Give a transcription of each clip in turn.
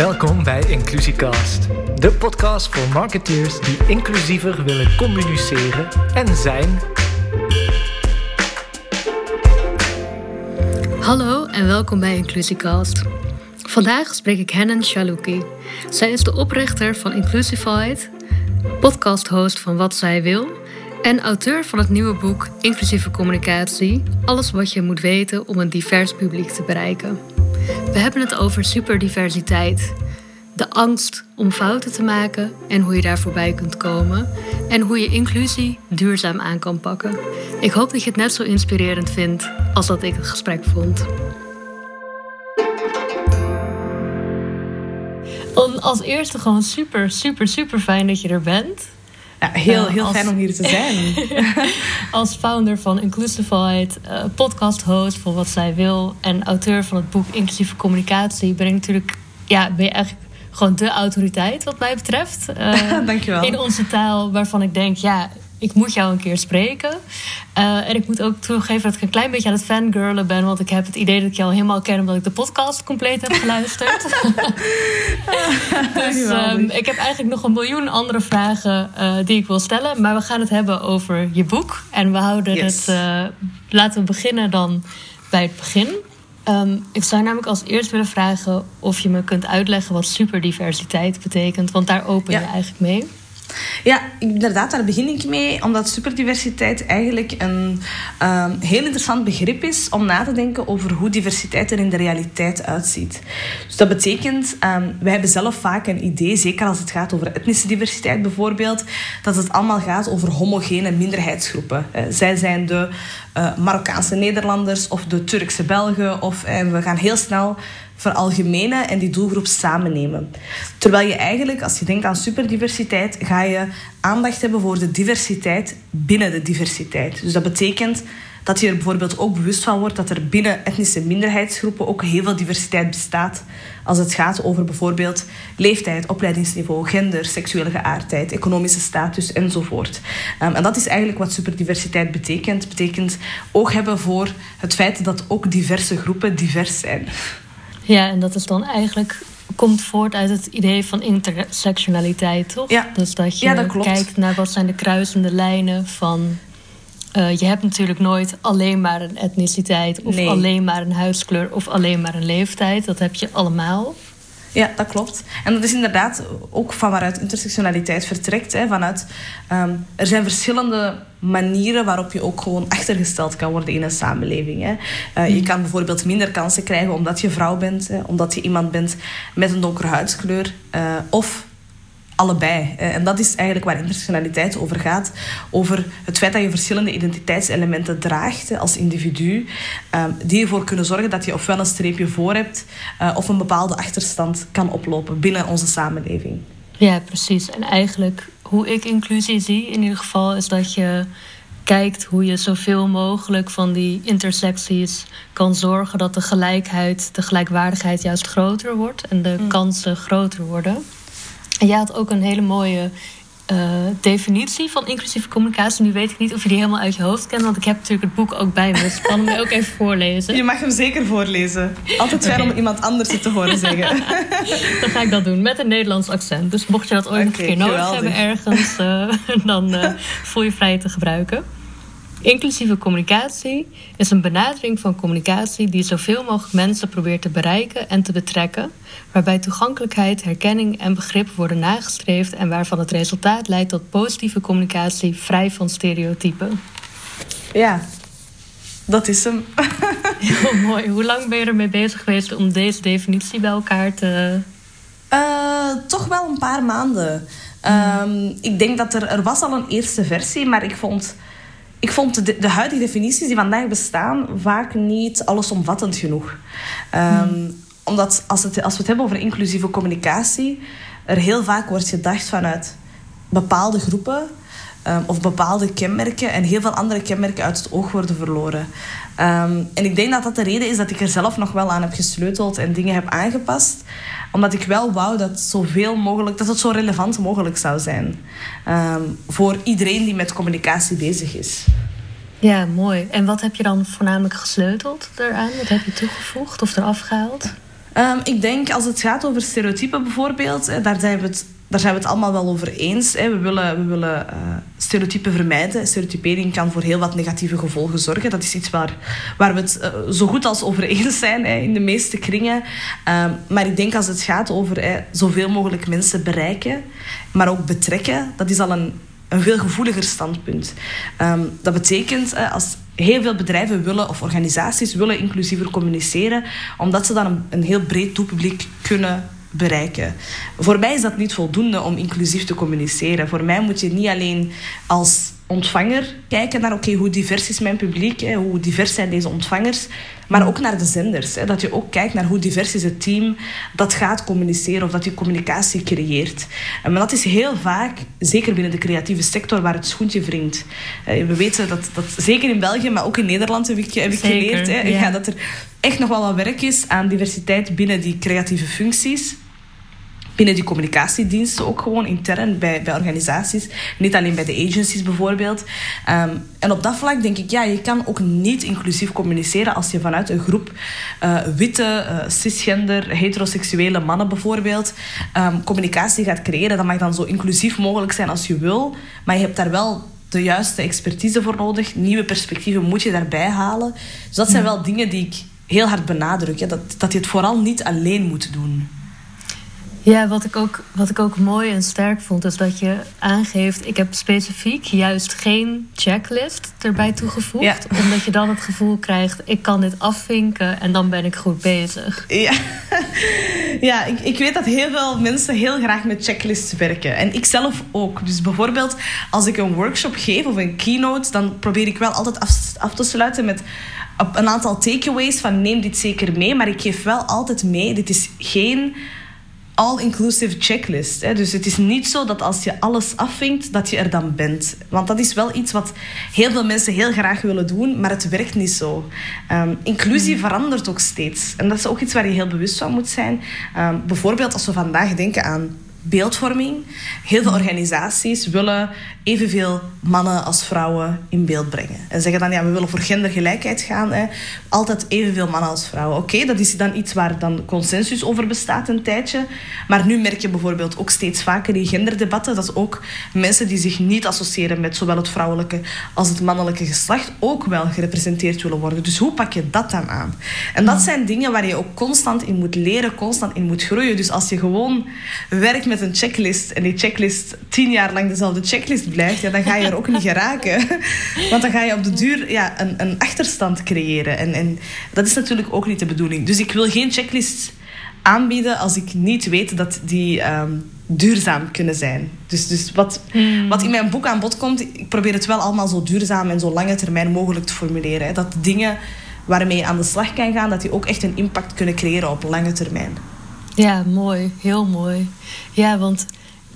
Welkom bij Inclusiecast, de podcast voor marketeers die inclusiever willen communiceren en zijn. Hallo en welkom bij Inclusiecast. Vandaag spreek ik Hennen Shaluki. Zij is de oprichter van Inclusified, podcast-host van Wat Zij Wil en auteur van het nieuwe boek Inclusieve Communicatie: Alles wat je moet weten om een divers publiek te bereiken. We hebben het over superdiversiteit. De angst om fouten te maken en hoe je daar voorbij kunt komen. En hoe je inclusie duurzaam aan kan pakken. Ik hoop dat je het net zo inspirerend vindt als dat ik het gesprek vond. Als eerste gewoon super, super, super fijn dat je er bent. Ja, heel, heel fijn om hier te zijn. als founder van Inclusified, uh, podcast host voor Wat Zij Wil en auteur van het boek Inclusieve Communicatie, ben ik natuurlijk, ja, ben je eigenlijk gewoon de autoriteit wat mij betreft. Uh, Dankjewel. In onze taal waarvan ik denk, ja, ik moet jou een keer spreken. Uh, en ik moet ook toegeven dat ik een klein beetje aan het fangirlen ben. Want ik heb het idee dat ik jou helemaal ken omdat ik de podcast compleet heb geluisterd. dus um, ik heb eigenlijk nog een miljoen andere vragen uh, die ik wil stellen. Maar we gaan het hebben over je boek. En we houden Yes. het. Uh, laten we beginnen dan bij het begin. Um, ik zou namelijk als eerst willen vragen of je me kunt uitleggen wat superdiversiteit betekent. Want daar open Ja. je eigenlijk mee. Ja, inderdaad, daar begin ik mee. Omdat superdiversiteit eigenlijk een ehm, heel interessant begrip is om na te denken over hoe diversiteit er in de realiteit uitziet. Dus dat betekent, ehm, wij hebben zelf vaak een idee, zeker als het gaat over etnische diversiteit bijvoorbeeld, dat het allemaal gaat over homogene minderheidsgroepen. Eh, zij zijn de eh, Marokkaanse Nederlanders of de Turkse Belgen. Of, en we gaan heel snel veralgemenen en die doelgroep samennemen. Terwijl je eigenlijk, als je denkt aan superdiversiteit, ga je aandacht hebben voor de diversiteit binnen de diversiteit. Dus dat betekent dat je er bijvoorbeeld ook bewust van wordt dat er binnen etnische minderheidsgroepen ook heel veel diversiteit bestaat. Als het gaat over bijvoorbeeld leeftijd, opleidingsniveau, gender, seksuele geaardheid, economische status enzovoort. Um, en dat is eigenlijk wat superdiversiteit betekent. betekent oog hebben voor het feit dat ook diverse groepen divers zijn. Ja, en dat is dan eigenlijk komt voort uit het idee van intersectionaliteit, toch? Ja. Dus dat je Ja, dat klopt. kijkt naar wat zijn de kruisende lijnen van. eh, je hebt natuurlijk nooit alleen maar een etniciteit of Nee. alleen maar een huidskleur of alleen maar een leeftijd. Dat heb je allemaal. Ja, dat klopt. En dat is inderdaad ook van waaruit intersectionaliteit vertrekt. Hè, vanuit, ehm, er zijn verschillende manieren waarop je ook gewoon achtergesteld kan worden in een samenleving. Hè. Eh, Je kan bijvoorbeeld minder kansen krijgen omdat je vrouw bent, hè, omdat je iemand bent met een donkere huidskleur. eh, of allebei. Eh, En dat is eigenlijk waar intersectionaliteit over gaat. Over het feit dat je verschillende identiteitselementen draagt als individu. eh, die ervoor kunnen zorgen dat je ofwel een streepje voor hebt... eh, of een bepaalde achterstand kan oplopen binnen onze samenleving. Ja, precies. En eigenlijk hoe ik inclusie zie in ieder geval is dat je kijkt hoe je zoveel mogelijk van die intersecties kan zorgen dat de gelijkheid, de gelijkwaardigheid juist groter wordt en de kansen groter worden. En jij had ook een hele mooie eh, definitie van inclusieve communicatie. Nu weet ik niet of je die helemaal uit je hoofd kent, want ik heb natuurlijk het boek ook bij me. Dus ik kan hem ook even voorlezen. Je mag hem zeker voorlezen. Altijd fijn om iemand anders het te horen zeggen. Dan ga ik dat doen met een Nederlands accent. Dus mocht je dat ooit een keer nodig geweldig. hebben ergens, eh, dan eh, voel je vrij te gebruiken. Inclusieve communicatie is een benadering van communicatie die zoveel mogelijk mensen probeert te bereiken en te betrekken, waarbij toegankelijkheid, herkenning en begrip worden nagestreefd en waarvan het resultaat leidt tot positieve communicatie vrij van stereotypen. ja, dat is hem. Heel mooi. Hoe lang ben je ermee bezig geweest om deze definitie bij elkaar te. Eh, toch wel een paar maanden. Ehm, ik denk dat er, er was al een eerste versie, maar ik vond, ik vond de, de huidige definities die vandaag bestaan vaak niet allesomvattend genoeg. Ehm, Omdat als, het, als we het hebben over inclusieve communicatie, er heel vaak wordt gedacht vanuit bepaalde groepen ehm, of bepaalde kenmerken en heel veel andere kenmerken uit het oog worden verloren. Ehm, en ik denk dat dat de reden is dat ik er zelf nog wel aan heb gesleuteld en dingen heb aangepast. Omdat ik wel wou dat zoveel mogelijk, dat het zo relevant mogelijk zou zijn. ehm, voor iedereen die met communicatie bezig is. Ja, mooi. En wat heb je dan voornamelijk gesleuteld daaraan? Wat heb je toegevoegd of eraf gehaald? Ik denk als het gaat over stereotypen bijvoorbeeld, daar zijn we het daar zijn we het allemaal wel over eens. Hè. We willen, we willen uh, stereotypen vermijden. Stereotypering kan voor heel wat negatieve gevolgen zorgen. Dat is iets waar, waar we het uh, zo goed als over eens zijn hè, in de meeste kringen. Um, maar ik denk als het gaat over hè, zoveel mogelijk mensen bereiken, maar ook betrekken, dat is al een, een veel gevoeliger standpunt. Um, dat betekent als heel veel bedrijven willen of organisaties willen inclusiever communiceren, omdat ze dan een, een heel breed doelpubliek kunnen bereiken. Voor mij is dat niet voldoende om inclusief te communiceren. Voor mij moet je niet alleen als ontvanger kijken naar oké, hoe divers is mijn publiek, hè, hoe divers zijn deze ontvangers, maar ook naar de zenders. Hè, dat je ook kijkt naar hoe divers is het team dat gaat communiceren of dat die communicatie creëert. En maar dat is heel vaak, zeker binnen de creatieve sector, waar het schoentje wringt. Eh, we weten dat, dat zeker in België, maar ook in Nederland heb ik, heb ik geleerd, hè, ja. dat er echt nog wel wat werk is aan diversiteit binnen die creatieve functies binnen die communicatiediensten, ook gewoon intern bij, bij organisaties. Niet alleen bij de agencies bijvoorbeeld. Um, en op dat vlak denk ik, ja, je kan ook niet inclusief communiceren als je vanuit een groep uh, witte, uh, cisgender, heteroseksuele mannen bijvoorbeeld um, communicatie gaat creëren. Dat mag dan zo inclusief mogelijk zijn als je wil, maar je hebt daar wel de juiste expertise voor nodig. Nieuwe perspectieven moet je daarbij halen. Dus dat zijn wel dingen die ik heel hard benadruk. Dat, dat je het vooral niet alleen moet doen. Ja, wat ik, ook, wat ik ook mooi en sterk vond, is dat je aangeeft: ik heb specifiek juist geen checklist erbij toegevoegd. Omdat je dan het gevoel krijgt: ik kan dit afvinken en dan ben ik goed bezig. Ja, ja ik, ik weet dat heel veel mensen heel graag met checklists werken. En ik zelf ook. Dus bijvoorbeeld als ik een workshop geef of een keynote, dan probeer ik wel altijd af, af te sluiten met een aantal takeaways van neem dit zeker mee. Maar ik geef wel altijd mee: dit is geen all-inclusive checklist. Hè. Dus het is niet zo dat als je alles afvinkt, dat je er dan bent. Want dat is wel iets wat heel veel mensen heel graag willen doen, maar het werkt niet zo. Um, inclusie hmm. verandert ook steeds. En dat is ook iets waar je heel bewust van moet zijn. Um, bijvoorbeeld als we vandaag denken aan beeldvorming. Heel veel organisaties willen evenveel mannen als vrouwen in beeld brengen. En zeggen dan, ja, we willen voor gendergelijkheid gaan. Hè. Altijd evenveel mannen als vrouwen. Oké, dat is dan iets waar dan consensus over bestaat een tijdje. Maar nu merk je bijvoorbeeld ook steeds vaker in genderdebatten... dat ook mensen die zich niet associëren met zowel het vrouwelijke als het mannelijke geslacht... ook wel gerepresenteerd willen worden. Dus hoe pak je dat dan aan? En dat zijn dingen waar je ook constant in moet leren, constant in moet groeien. Dus als je gewoon werkt met een checklist en die checklist tien jaar lang dezelfde checklist blijft, ja, dan ga je er ook niet geraken. Want dan ga je op de duur ja, een, een achterstand creëren. En, en dat is natuurlijk ook niet de bedoeling. Dus ik wil geen checklist aanbieden als ik niet weet dat die um, duurzaam kunnen zijn. Dus, dus wat, hmm. wat in mijn boek aan bod komt, ik probeer het wel allemaal zo duurzaam en zo lange termijn mogelijk te formuleren. Hè. Dat dingen waarmee je aan de slag kan gaan, dat die ook echt een impact kunnen creëren op lange termijn. Ja, mooi. Heel mooi. Ja, want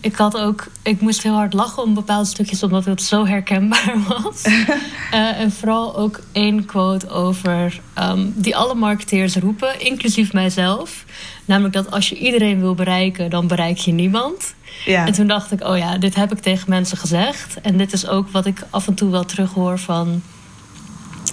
ik had ook, ik moest heel hard lachen om bepaalde stukjes, omdat het zo herkenbaar was. uh, en vooral ook één quote over um, die alle marketeers roepen, inclusief mijzelf. Namelijk dat als je iedereen wil bereiken, dan bereik je niemand. Ja. En toen dacht ik, oh ja, dit heb ik tegen mensen gezegd. En dit is ook wat ik af en toe wel terughoor van,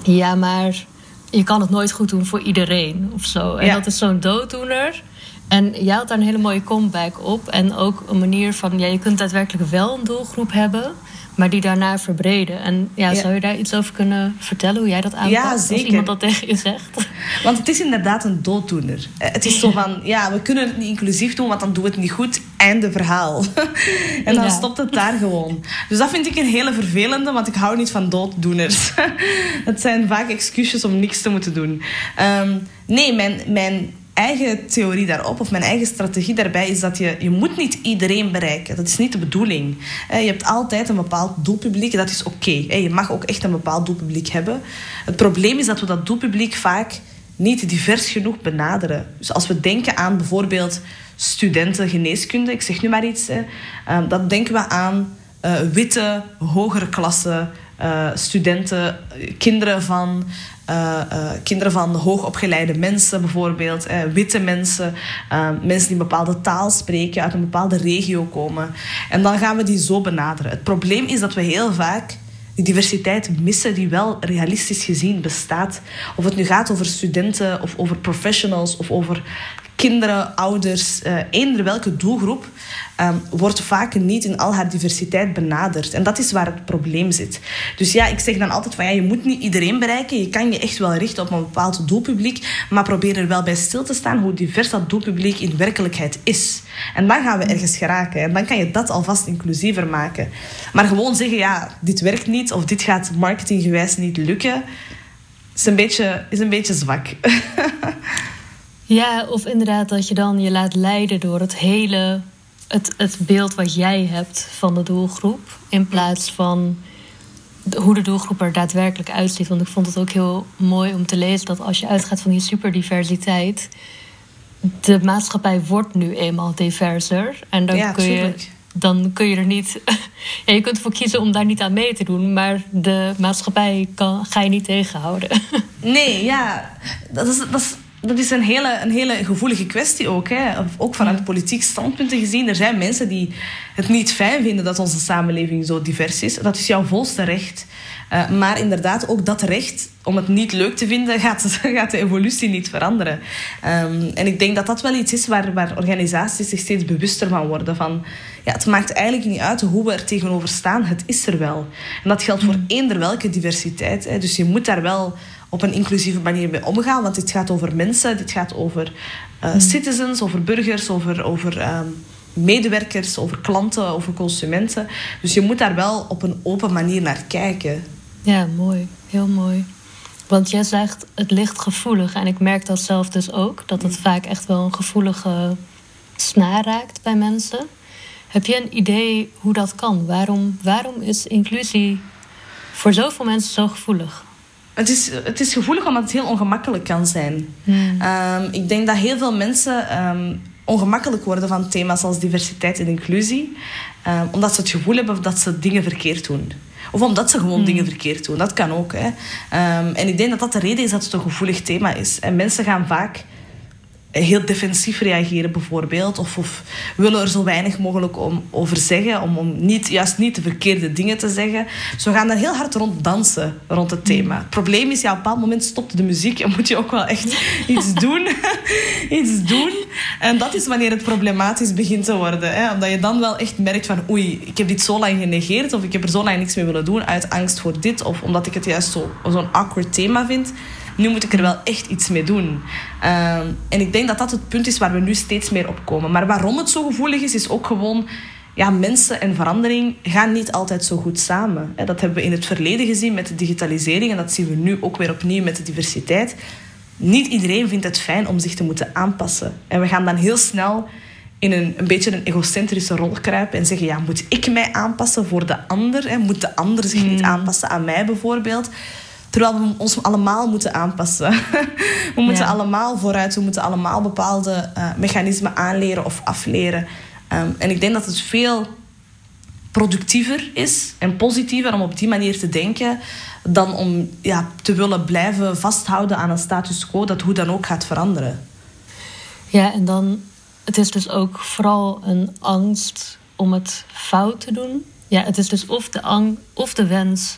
ja, maar je kan het nooit goed doen voor iedereen of zo. En dat is zo'n dooddoener. En jij had daar een hele mooie comeback op. En ook een manier van, ja, je kunt daadwerkelijk wel een doelgroep hebben, maar die daarna verbreden. En ja, zou je daar iets over kunnen vertellen, hoe jij dat aanpakt? Ja, zeker. Als iemand dat tegen je zegt. Want het is inderdaad een dooddoener. Het is zo van, ja, we kunnen het niet inclusief doen, want dan doen we het niet goed. Einde verhaal. en dan stopt het daar gewoon. Dus dat vind ik een hele vervelende, want ik hou niet van dooddoeners. het zijn vaak excuses om niks te moeten doen. Um, nee, mijn, mijn eigen theorie daarop, of mijn eigen strategie daarbij, is dat je, je moet niet iedereen bereiken. Dat is niet de bedoeling. Je hebt altijd een bepaald doelpubliek, dat is oké. Je mag ook echt een bepaald doelpubliek hebben. Het probleem is dat we dat doelpubliek vaak niet divers genoeg benaderen. Dus als we denken aan bijvoorbeeld studenten geneeskunde, ik zeg nu maar iets, ehm, dan denken we aan uh, witte, hogere klasse studenten, kinderen van uh, uh, kinderen van hoogopgeleide mensen bijvoorbeeld, uh, witte mensen, mensen die een bepaalde taal spreken, uit een bepaalde regio komen. En dan gaan we die zo benaderen. Het probleem is dat we heel vaak die diversiteit missen die wel realistisch gezien bestaat. Of het nu gaat over studenten of over professionals of over kinderen, ouders, eender welke doelgroep, um, wordt vaak niet in al haar diversiteit benaderd. En dat is waar het probleem zit. Dus ja, ik zeg dan altijd van ja, je moet niet iedereen bereiken. Je kan je echt wel richten op een bepaald doelpubliek, maar probeer er wel bij stil te staan hoe divers dat doelpubliek in werkelijkheid is. En dan gaan we ergens geraken. En dan kan je dat alvast inclusiever maken. Maar gewoon zeggen, ja, dit werkt niet of dit gaat marketinggewijs niet lukken, is een beetje, is een beetje zwak. ja, of inderdaad dat je dan je laat leiden door het hele het, het beeld wat jij hebt van de doelgroep. In plaats van hoe de doelgroep er daadwerkelijk uitziet. Want ik vond het ook heel mooi om te lezen dat als je uitgaat van die superdiversiteit. De maatschappij wordt nu eenmaal diverser. En dan kun je dan kun je er niet. ja, je kunt ervoor kiezen om daar niet aan mee te doen, maar de maatschappij kan, ga je niet tegenhouden. nee, ja, dat is, dat is dat is een hele, een hele gevoelige kwestie ook. Hè. Ook vanuit politiek standpunten gezien. Er zijn mensen die het niet fijn vinden dat onze samenleving zo divers is. Dat is jouw volste recht. Uh, maar inderdaad, ook dat recht om het niet leuk te vinden, gaat, gaat de evolutie niet veranderen. Um, en ik denk dat dat wel iets is waar, waar organisaties zich steeds bewuster van worden. Van, ja, het maakt eigenlijk niet uit hoe we er tegenover staan, het is er wel. En dat geldt voor eender welke diversiteit. Hè. Dus je moet daar wel op een inclusieve manier mee omgaan. Want dit gaat over mensen, dit gaat over uh, citizens, over burgers, over, over um, medewerkers, over klanten, over consumenten. Dus je moet daar wel op een open manier naar kijken. Ja, mooi. Heel mooi. Want jij zegt het ligt gevoelig. En ik merk dat zelf dus ook. Dat het vaak echt wel een gevoelige snaar raakt bij mensen. Heb je een idee hoe dat kan? Waarom, waarom is inclusie voor zoveel mensen zo gevoelig? Het is, het is gevoelig omdat het heel ongemakkelijk kan zijn. Hmm. Ehm, ik denk dat heel veel mensen ehm, ongemakkelijk worden van thema's als diversiteit en inclusie. Um, omdat ze het gevoel hebben dat ze dingen verkeerd doen. Of omdat ze gewoon hmm. dingen verkeerd doen. Dat kan ook. Hè. en ik denk dat dat de reden is dat het een gevoelig thema is. En mensen gaan vaak heel defensief reageren bijvoorbeeld. Of, of, willen er zo weinig mogelijk om, over zeggen. Om, om niet, juist niet de verkeerde dingen te zeggen. Dus we gaan daar heel hard rond dansen, rond het thema. Het probleem is, ja, op een bepaald moment stopt de muziek en moet je ook wel echt iets doen. iets doen. En dat is wanneer het problematisch begint te worden. Hè? Omdat je dan wel echt merkt van oei, ik heb dit zo lang genegeerd. Of ik heb er zo lang niks mee willen doen uit angst voor dit. Of omdat ik het juist zo'n awkward thema vind nu moet ik er wel echt iets mee doen. Ehm, en ik denk dat dat het punt is waar we nu steeds meer op komen. Maar waarom het zo gevoelig is, is ook gewoon... Ja, mensen en verandering gaan niet altijd zo goed samen. Dat hebben we in het verleden gezien met de digitalisering. En dat zien we nu ook weer opnieuw met de diversiteit. Niet iedereen vindt het fijn om zich te moeten aanpassen. En we gaan dan heel snel in een, een beetje een egocentrische rol kruipen en zeggen: ja, moet ik mij aanpassen voor de ander? Moet de ander zich niet hmm. aanpassen aan mij bijvoorbeeld? Terwijl we ons allemaal moeten aanpassen. we moeten allemaal vooruit. We moeten allemaal bepaalde uh, mechanismen aanleren of afleren. Um, en ik denk dat het veel productiever is en positiever om op die manier te denken dan om ja, te willen blijven vasthouden aan een status quo dat hoe dan ook gaat veranderen. Ja, en dan het is dus ook vooral een angst om het fout te doen. Ja, het is dus of de, ang of de wens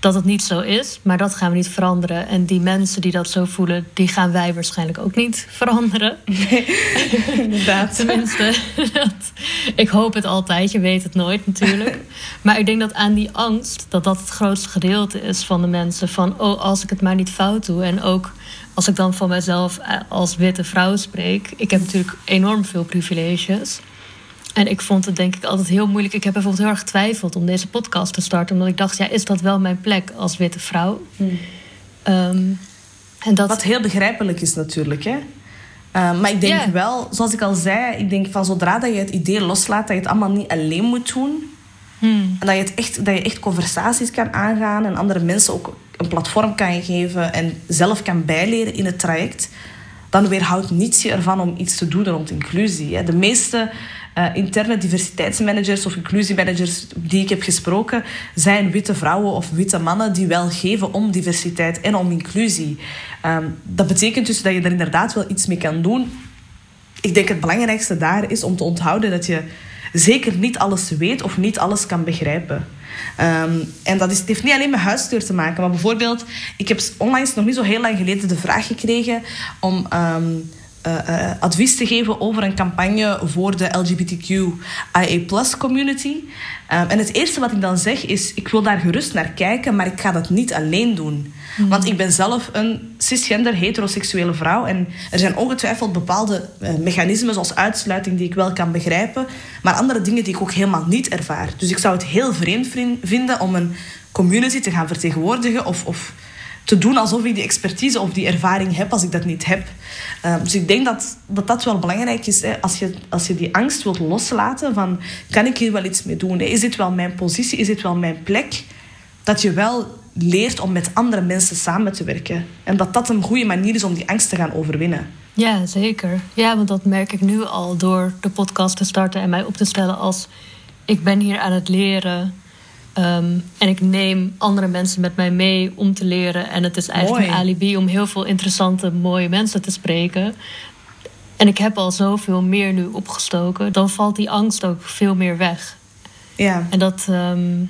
dat het niet zo is, maar dat gaan we niet veranderen. En die mensen die dat zo voelen, die gaan wij waarschijnlijk ook niet veranderen. Nee, inderdaad. Tenminste, dat, ik hoop het altijd, je weet het nooit natuurlijk. Maar ik denk dat aan die angst, dat dat het grootste gedeelte is van de mensen. Van, oh, als ik het maar niet fout doe. En ook als ik dan van mezelf eh, als witte vrouw spreek. Ik heb natuurlijk enorm veel privileges. En ik vond het denk ik altijd heel moeilijk. Ik heb bijvoorbeeld heel erg getwijfeld om deze podcast te starten. Omdat ik dacht, ja, is dat wel mijn plek als witte vrouw? Hmm. Ehm, en dat... Wat heel begrijpelijk is natuurlijk, hè? Uh, maar ik denk wel, zoals ik al zei, ik denk van zodra dat je het idee loslaat dat je het allemaal niet alleen moet doen. Hmm. En dat je, het echt, dat je echt conversaties kan aangaan en andere mensen ook een platform kan geven en zelf kan bijleren in het traject, dan weerhoudt niets je ervan om iets te doen rond inclusie. Hè. De meeste uh, interne diversiteitsmanagers of inclusiemanagers die ik heb gesproken, zijn witte vrouwen of witte mannen die wel geven om diversiteit en om inclusie. Um, dat betekent dus dat je er inderdaad wel iets mee kan doen. Ik denk het belangrijkste daar is om te onthouden dat je zeker niet alles weet of niet alles kan begrijpen. Um, en dat is, heeft niet alleen met huisdeur te maken, maar bijvoorbeeld, ik heb onlangs nog niet zo heel lang geleden de vraag gekregen om um, uh, advies te geven over een campagne voor de LGBTQIA community. Um, en het eerste wat ik dan zeg is, ik wil daar gerust naar kijken, maar ik ga dat niet alleen doen. Mhm. Want ik ben zelf een cisgender heteroseksuele vrouw en er zijn ongetwijfeld bepaalde uh, mechanismen zoals uitsluiting die ik wel kan begrijpen, maar andere dingen die ik ook helemaal niet ervaar. Dus ik zou het heel vreemd vinden om een community te gaan vertegenwoordigen of, of te doen alsof ik die expertise of die ervaring heb als ik dat niet heb. Ehm, dus ik denk dat, dat dat wel belangrijk is. Hè. Als, je, als je die angst wilt loslaten van... Kan ik hier wel iets mee doen? Is dit wel mijn positie? Is dit wel mijn plek? Dat je wel leert om met andere mensen samen te werken. En dat dat een goede manier is om die angst te gaan overwinnen. Ja, zeker. Ja, want dat merk ik nu al door de podcast te starten en mij op te stellen als... Ik ben hier aan het leren Ehm, en ik neem andere mensen met mij mee om te leren. En het is eigenlijk een alibi om heel veel interessante, mooie mensen te spreken. En ik heb al zoveel meer nu opgestoken. Dan valt die angst ook veel meer weg. Ja. En dat, ehm,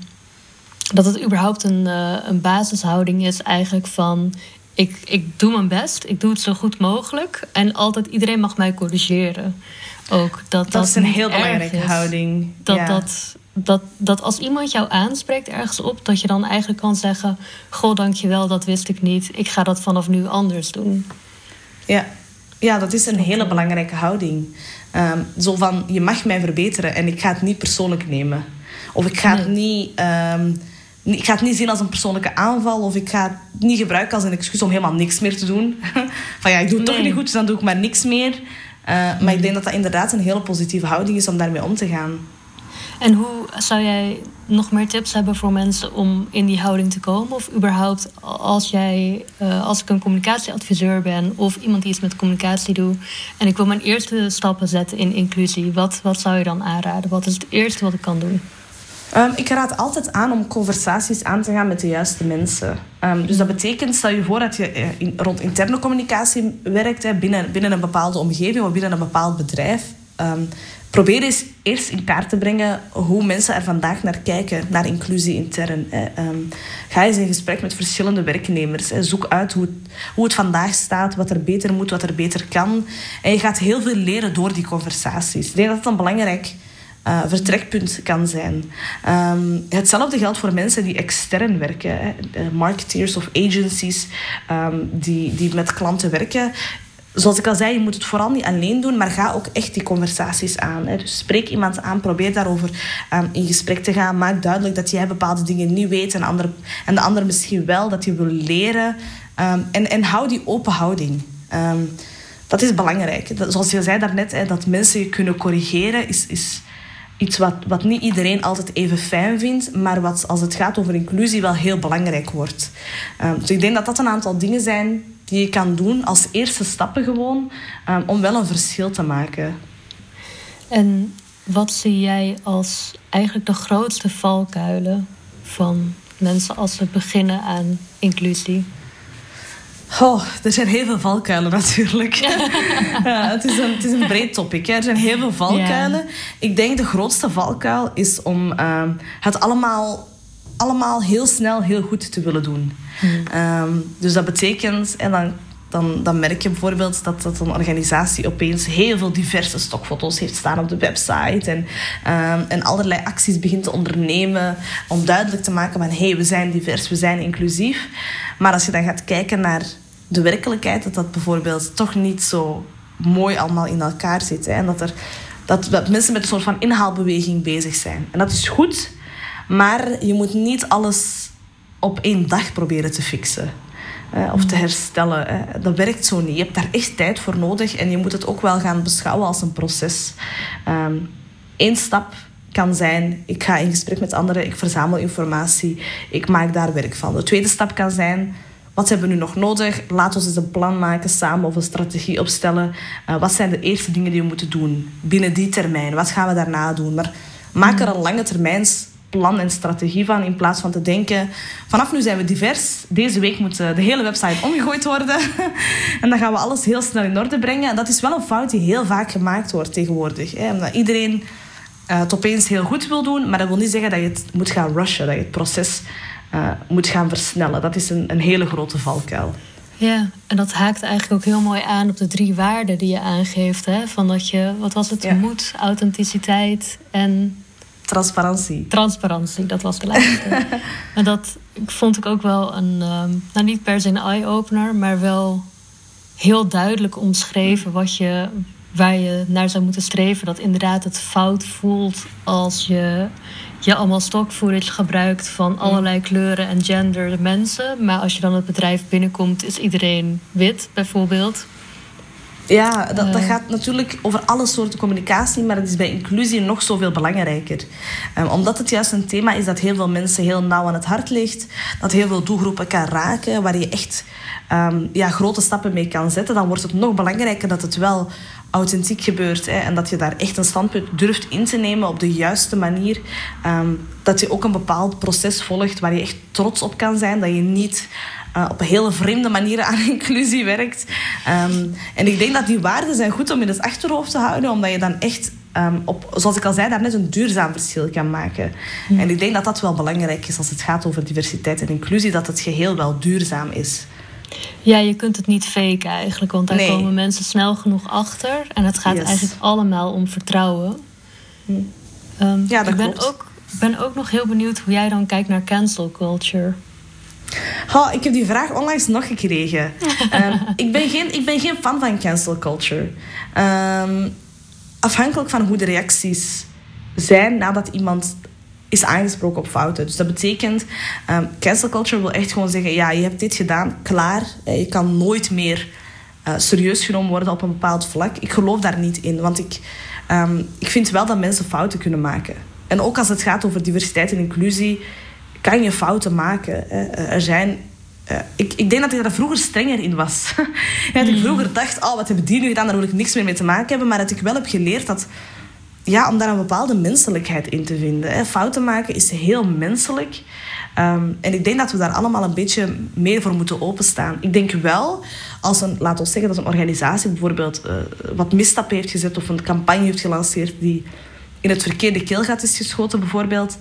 dat het überhaupt een, uh, een basishouding is eigenlijk van... Ik, ik doe mijn best, ik doe het zo goed mogelijk. En altijd iedereen mag mij corrigeren. Ook dat, dat, dat is een heel belangrijke houding. Dat, ja. dat, dat, dat als iemand jou aanspreekt ergens op, dat je dan eigenlijk kan zeggen: Goh, dankjewel, dat wist ik niet. Ik ga dat vanaf nu anders doen. Ja, ja dat is een hele belangrijke houding. Ehm, zo van: je mag mij verbeteren en ik ga het niet persoonlijk nemen. Of ik ga het niet. Ehm, ik ga het niet zien als een persoonlijke aanval of ik ga het niet gebruiken als een excuus om helemaal niks meer te doen. van ja, ik doe het toch niet goed, dus dan doe ik maar niks meer. Uh, maar ik denk dat dat inderdaad een hele positieve houding is om daarmee om te gaan. En hoe zou jij nog meer tips hebben voor mensen om in die houding te komen? Of überhaupt als jij, uh, als ik een communicatieadviseur ben of iemand die iets met communicatie doet en ik wil mijn eerste stappen zetten in inclusie, wat, wat zou je dan aanraden? Wat is het eerste wat ik kan doen? Um, ik raad altijd aan om conversaties aan te gaan met de juiste mensen. Um, dus dat betekent, stel je voor dat je eh, rond interne communicatie werkt hè, binnen, binnen een bepaalde omgeving of binnen een bepaald bedrijf. Um, probeer eens eerst in kaart te brengen hoe mensen er vandaag naar kijken, naar inclusie intern. Ehm, ga eens in gesprek met verschillende werknemers. Zoek uit hoe het, hoe het vandaag staat, wat er beter moet, wat er beter kan. En je gaat heel veel leren door die conversaties. Ik denk dat het een belangrijk uh, vertrekpunt kan zijn. Ehm, hetzelfde geldt voor mensen die extern werken, marketeers of agencies ehm, die, die met klanten werken zoals ik al zei, je moet het vooral niet alleen doen, maar ga ook echt die conversaties aan. Hè. Dus spreek iemand aan, probeer daarover um, in gesprek te gaan. Maak duidelijk dat jij bepaalde dingen niet weet en, en de ander misschien wel, dat je wil leren. Um, en, en hou die open houding. Um, dat is belangrijk. Zoals je zei daarnet, hè, dat mensen je kunnen corrigeren, is, is iets wat, wat niet iedereen altijd even fijn vindt, maar wat als het gaat over inclusie wel heel belangrijk wordt. dus ik denk dat dat een aantal dingen zijn die je kan doen als eerste stappen gewoon um, om wel een verschil te maken. En wat zie jij als eigenlijk de grootste valkuilen van mensen als ze beginnen aan inclusie? Oh, er zijn heel veel valkuilen natuurlijk. ja, het, is een, het is een breed topic. Hè. Er zijn heel veel valkuilen. Ik denk de grootste valkuil is om uh, het allemaal, allemaal heel snel heel goed te willen doen. Um, dus dat betekent, en dan, dan, dan merk je bijvoorbeeld dat, dat een organisatie opeens heel veel diverse stokfoto's heeft staan op de website. En, um, en allerlei acties begint te ondernemen om duidelijk te maken van hé, hey, we zijn divers, we zijn inclusief. Maar als je dan gaat kijken naar de werkelijkheid, dat dat bijvoorbeeld toch niet zo mooi allemaal in elkaar zit. Hè? En dat, er, dat, dat mensen met een soort van inhaalbeweging bezig zijn. En dat is goed, maar je moet niet alles op één dag proberen te fixen. Of te herstellen. Uh, dat werkt zo niet. Je hebt daar echt tijd voor nodig en je moet het ook wel gaan beschouwen als een proces. Eén ehm, stap kan zijn, ik ga in gesprek met anderen, ik verzamel informatie, ik maak daar werk van. De tweede stap kan zijn, wat hebben we nu nog nodig? Laat ons eens een plan maken samen of een strategie opstellen. Uh, wat zijn de eerste dingen die we moeten doen binnen die termijn? Wat gaan we daarna doen? Maar maak er een lange termijns plan en strategie van. In plaats van te denken, vanaf nu zijn we divers. Deze week moet de hele website omgegooid worden. en dan gaan we alles heel snel in orde brengen. En dat is wel een fout die heel vaak gemaakt wordt tegenwoordig. Hè? Omdat iedereen uh, het opeens heel goed wil doen. Maar dat wil niet zeggen dat je het moet gaan rushen. Dat je het proces uh, moet gaan versnellen. Dat is een, een hele grote valkuil. Ja, en dat haakt eigenlijk ook heel mooi aan op de drie waarden die je aangeeft. Hè? Van dat je, wat was het, Ja. moed, authenticiteit en Transparantie. transparantie. Dat was de laatste. en dat vond ik ook wel een, ehm, nou niet per se een eye-opener, maar wel heel duidelijk omschreven wat je, waar je naar zou moeten streven. Dat inderdaad het fout voelt als je, je allemaal stock footage gebruikt van allerlei kleuren en gender mensen. Maar als je dan het bedrijf binnenkomt, is iedereen wit bijvoorbeeld. Ja, dat, dat Eh. gaat natuurlijk over alle soorten communicatie, maar het is bij inclusie nog zoveel belangrijker. Ehm, omdat het juist een thema is dat heel veel mensen heel nauw aan het hart ligt, dat heel veel doelgroepen kan raken, waar je echt ehm, ja, grote stappen mee kan zetten, dan wordt het nog belangrijker dat het wel authentiek gebeurt hè, en dat je daar echt een standpunt durft in te nemen op de juiste manier. Ehm, dat je ook een bepaald proces volgt waar je echt trots op kan zijn, dat je niet eh, op een hele vreemde manier aan inclusie werkt. Ehm, en ik denk dat die waarden zijn goed om in het achterhoofd te houden, omdat je dan echt, ehm, op, zoals ik al zei, daarnet een duurzaam verschil kan maken. En ik denk dat dat wel belangrijk is als het gaat over diversiteit en inclusie, dat het geheel wel duurzaam is. Ja, je kunt het niet faken eigenlijk, want daar Nee. komen mensen snel genoeg achter. En het gaat Yes. eigenlijk allemaal om vertrouwen. Ehm, Ja, dat ik ben klopt. ook, ben ook nog heel benieuwd hoe jij dan kijkt naar cancel culture. Oh, ik heb die vraag onlangs nog gekregen. Ehm, ik, ben geen, ik ben geen fan van cancel culture. Ehm, afhankelijk van hoe de reacties zijn nadat iemand is aangesproken op fouten. Dus dat betekent, ehm, cancel culture wil echt gewoon zeggen... ja, je hebt dit gedaan, klaar. Eh, Je kan nooit meer eh, serieus genomen worden op een bepaald vlak. Ik geloof daar niet in, want ik, ik vind wel dat mensen fouten kunnen maken. En ook als het gaat over diversiteit en inclusie, kan je fouten maken. hè. Eh, Er zijn... eh, ik, ik denk dat ik daar vroeger strenger in was. Dat ik vroeger dacht, oh, wat hebben die nu gedaan, daar wil ik niks meer mee te maken hebben. Maar dat ik wel heb geleerd dat ja, om daar een bepaalde menselijkheid in te vinden. Hè. Fouten maken is heel menselijk. Ehm, en ik denk dat we daar allemaal een beetje meer voor moeten openstaan. Ik denk wel, als een, laat ons zeggen dat een organisatie bijvoorbeeld eh, wat misstappen heeft gezet of een campagne heeft gelanceerd die in het verkeerde keelgat is geschoten, bijvoorbeeld.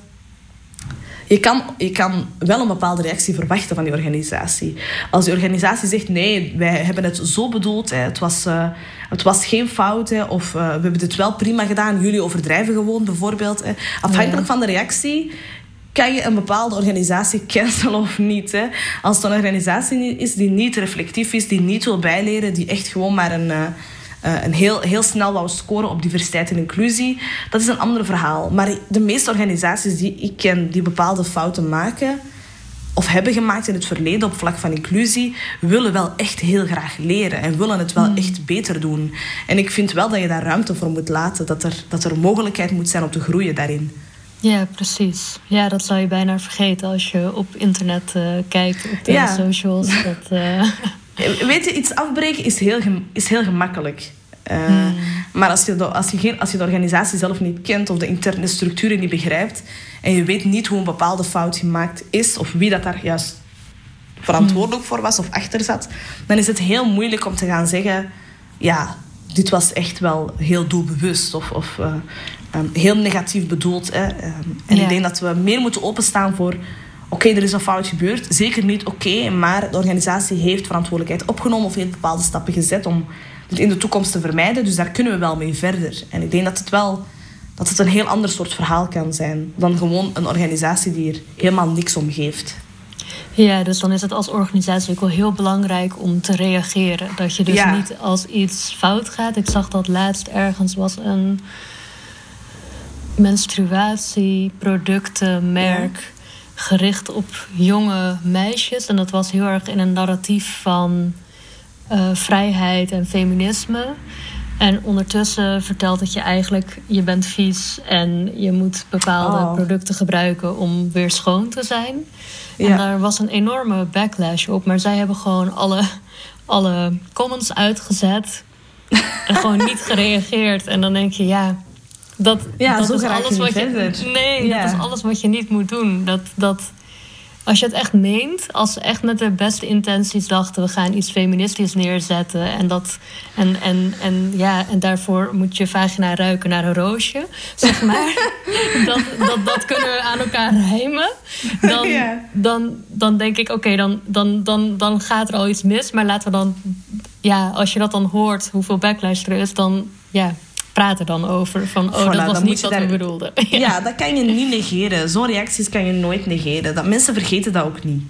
Je kan, je kan wel een bepaalde reactie verwachten van die organisatie. Als die organisatie zegt: nee, wij hebben het zo bedoeld, hè, het, was, eh, het was geen fout, hè, of eh, we hebben dit wel prima gedaan, jullie overdrijven gewoon, bijvoorbeeld. Hè. Afhankelijk van de reactie kan je een bepaalde organisatie cancelen of niet. Hè. Als het een organisatie is die niet reflectief is, die niet wil bijleren, die echt gewoon maar een. Eh, eh, een heel, heel snel wou scoren op diversiteit en inclusie. Dat is een ander verhaal. Maar de meeste organisaties die ik ken die bepaalde fouten maken of hebben gemaakt in het verleden op vlak van inclusie, willen wel echt heel graag leren en willen het wel echt beter doen. En ik vind wel dat je daar ruimte voor moet laten, dat er, dat er mogelijkheid moet zijn om te groeien daarin. Ja, precies. Ja, dat zou je bijna vergeten als je op internet eh, kijkt, op de Ja. socials. Dat, eh, Weet je, iets afbreken is heel, is heel gemakkelijk. Eh, Maar als je, de, als, je geen, als je de organisatie zelf niet kent of de interne structuren niet begrijpt en je weet niet hoe een bepaalde fout gemaakt is of wie dat daar juist verantwoordelijk voor was of achter zat, dan is het heel moeilijk om te gaan zeggen: ja, dit was echt wel heel doelbewust of, of eh, ehm, heel negatief bedoeld. Hè. Ehm, en Ja. ik denk dat we meer moeten openstaan voor. Oké, er is een fout gebeurd. Zeker niet oké, maar de organisatie heeft verantwoordelijkheid opgenomen of heeft bepaalde stappen gezet om het in de toekomst te vermijden. Dus daar kunnen we wel mee verder. En ik denk dat het wel dat het een heel ander soort verhaal kan zijn dan gewoon een organisatie die er helemaal niks om geeft. ja, dus dan is het als organisatie ook wel heel belangrijk om te reageren. Dat je dus Ja. niet als iets fout gaat. Ik zag dat laatst ergens was een menstruatieproductenmerk gericht op jonge meisjes. En dat was heel erg in een narratief van eh, vrijheid en feminisme. En ondertussen vertelt het je eigenlijk, je bent vies en je moet bepaalde Oh. producten gebruiken om weer schoon te zijn. En daar was een enorme backlash op. Maar zij hebben gewoon alle, alle comments uitgezet en gewoon niet gereageerd. En dan denk je, ja, dat, Ja, dat is je alles wat je. Nee, Ja. dat is alles wat je niet moet doen. Dat, dat, als je het echt meent, als ze echt met de beste intenties dachten, we gaan iets feministisch neerzetten en dat en, en, en ja, en daarvoor moet je vagina ruiken naar een roosje, zeg maar. dat, dat, dat kunnen we aan elkaar rijmen. Dan, dan, dan denk ik, oké, dan, dan, dan, dan gaat er al iets mis. Maar laten we dan, ja, als je dat dan hoort, hoeveel backlash er is, dan ja, praat er dan over. Van, oh, dat was niet wat daar... we bedoelden. ja. dat kan je niet negeren. Zo'n reacties kan je nooit negeren. Dat, mensen vergeten dat ook niet.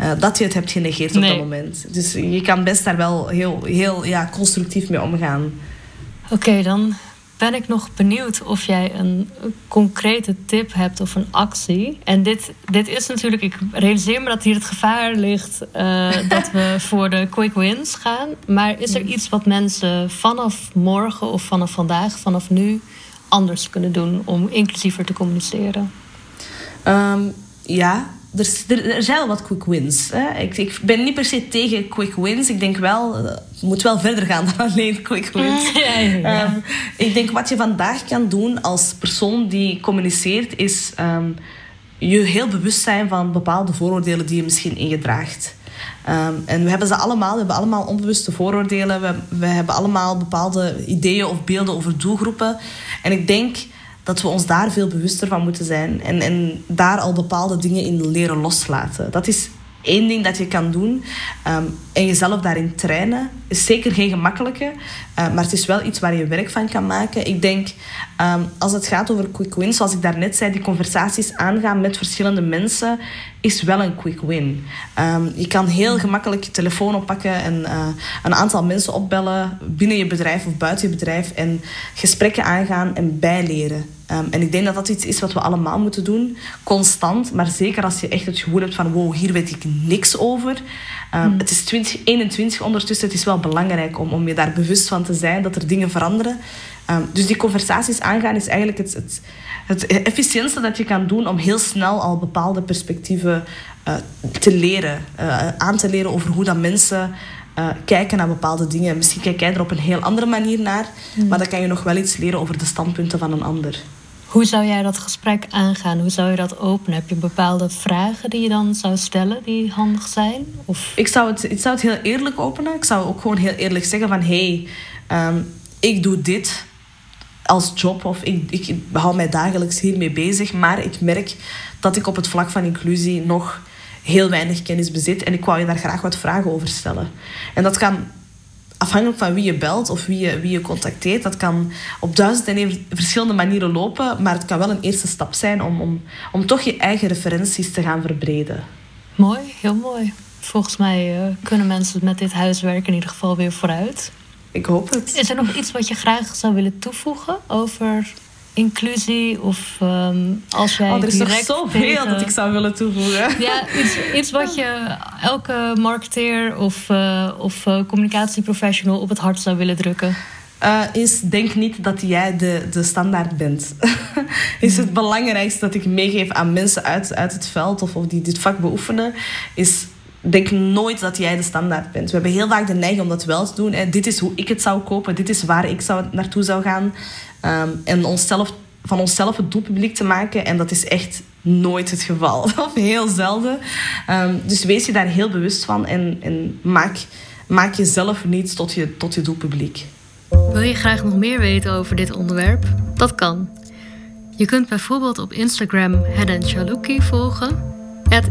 Uh, dat je het hebt genegeerd op dat moment. Dus je kan best daar wel heel, heel ja, constructief mee omgaan. Oké, dan ben ik nog benieuwd of jij een concrete tip hebt of een actie. En dit, dit is natuurlijk, ik realiseer me dat hier het gevaar ligt uh, dat we voor de quick wins gaan. Maar is er iets wat mensen vanaf morgen of vanaf vandaag, vanaf nu, anders kunnen doen om inclusiever te communiceren? Um, ja, er, er, zijn wel wat quick wins. Hè. Ik, ik, ben niet per se tegen quick wins. Ik denk wel, eh, het moet wel verder gaan dan alleen quick wins. Ehm, ik denk wat je vandaag kan doen als persoon die communiceert, is ehm, je heel bewust zijn van bepaalde vooroordelen die je misschien ingedraagt. Um, en we hebben ze allemaal, we hebben allemaal onbewuste vooroordelen. We, we hebben allemaal bepaalde ideeën of beelden over doelgroepen. En ik denk dat we ons daar veel bewuster van moeten zijn. En, en daar al bepaalde dingen in leren loslaten. Dat is één ding dat je kan doen. Um, en jezelf daarin trainen. Is zeker geen gemakkelijke. Uh, maar het is wel iets waar je werk van kan maken. Ik denk, um, als het gaat over quick wins, zoals ik daarnet zei, die conversaties aangaan met verschillende mensen, is wel een quick win. Um, je kan heel gemakkelijk je telefoon oppakken en uh, een aantal mensen opbellen binnen je bedrijf of buiten je bedrijf en gesprekken aangaan en bijleren. Um, en ik denk dat dat iets is wat we allemaal moeten doen, constant. Maar zeker als je echt het gevoel hebt van wow, hier weet ik niks over. Um, Het is 2021 ondertussen. Het is wel belangrijk om, om je daar bewust van te zijn dat er dingen veranderen. Um, dus die conversaties aangaan is eigenlijk het, het, het efficiëntste dat je kan doen om heel snel al bepaalde perspectieven uh, te leren. Uh, aan te leren over hoe dat mensen uh, kijken naar bepaalde dingen. Misschien kijk jij er op een heel andere manier naar, mm. maar dan kan je nog wel iets leren over de standpunten van een ander. Hoe zou jij dat gesprek aangaan? Hoe zou je dat openen? Heb je bepaalde vragen die je dan zou stellen die handig zijn? Of? Ik, zou het, ik zou het heel eerlijk openen. Ik zou ook gewoon heel eerlijk zeggen van... hé, hey, um, ik doe dit als job of ik, ik hou mij dagelijks hiermee bezig. Maar ik merk dat ik op het vlak van inclusie nog heel weinig kennis bezit. En ik wou je daar graag wat vragen over stellen. En dat kan afhankelijk van wie je belt of wie je, wie je contacteert, dat kan op duizend en verschillende manieren lopen, maar het kan wel een eerste stap zijn om, om, om toch je eigen referenties te gaan verbreden. Mooi, heel mooi. Volgens mij uh, kunnen mensen met dit huiswerk in ieder geval weer vooruit. Ik hoop het. Is er nog iets wat je graag zou willen toevoegen over inclusie of um, als jij oh, er is direct nog zoveel dat ik zou willen toevoegen. Ja, iets, iets wat je elke marketeer of, uh, of uh, communicatieprofessional op het hart zou willen drukken. Uh, is denk niet dat jij de, de standaard bent. is het belangrijkste dat ik meegeef aan mensen uit, uit het veld of, of die dit vak beoefenen, is denk nooit dat jij de standaard bent. We hebben heel vaak de neiging om dat wel te doen. Dit is hoe ik het zou kopen, dit is waar ik zou, naartoe zou gaan. Um, en onszelf, van onszelf het doelpubliek te maken. En dat is echt nooit het geval. of heel zelden. Um, dus wees je daar heel bewust van. En, en maak, maak jezelf niet tot je, tot je doelpubliek. Wil je graag nog meer weten over dit onderwerp? Dat kan. Je kunt bijvoorbeeld op Instagram Hedden Chaluki volgen, at.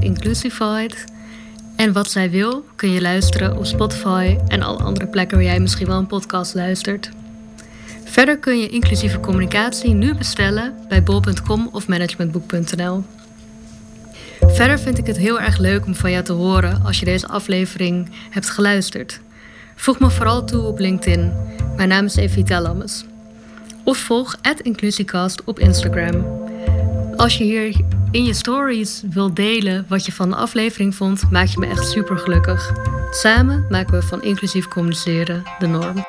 En wat zij wil, kun je luisteren op Spotify en alle andere plekken waar jij misschien wel een podcast luistert. Verder kun je inclusieve communicatie nu bestellen bij bol.com of managementboek.nl. Verder vind ik het heel erg leuk om van jou te horen als je deze aflevering hebt geluisterd. Voeg me vooral toe op LinkedIn. Mijn naam is Evita Lammes. Of volg Inclusiecast op Instagram. Als je hier in je stories wilt delen wat je van de aflevering vond, maak je me echt super gelukkig. Samen maken we van inclusief communiceren de norm.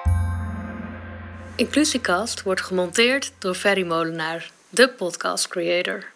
Inclusiecast wordt gemonteerd door Ferry Molenaar, de podcast creator.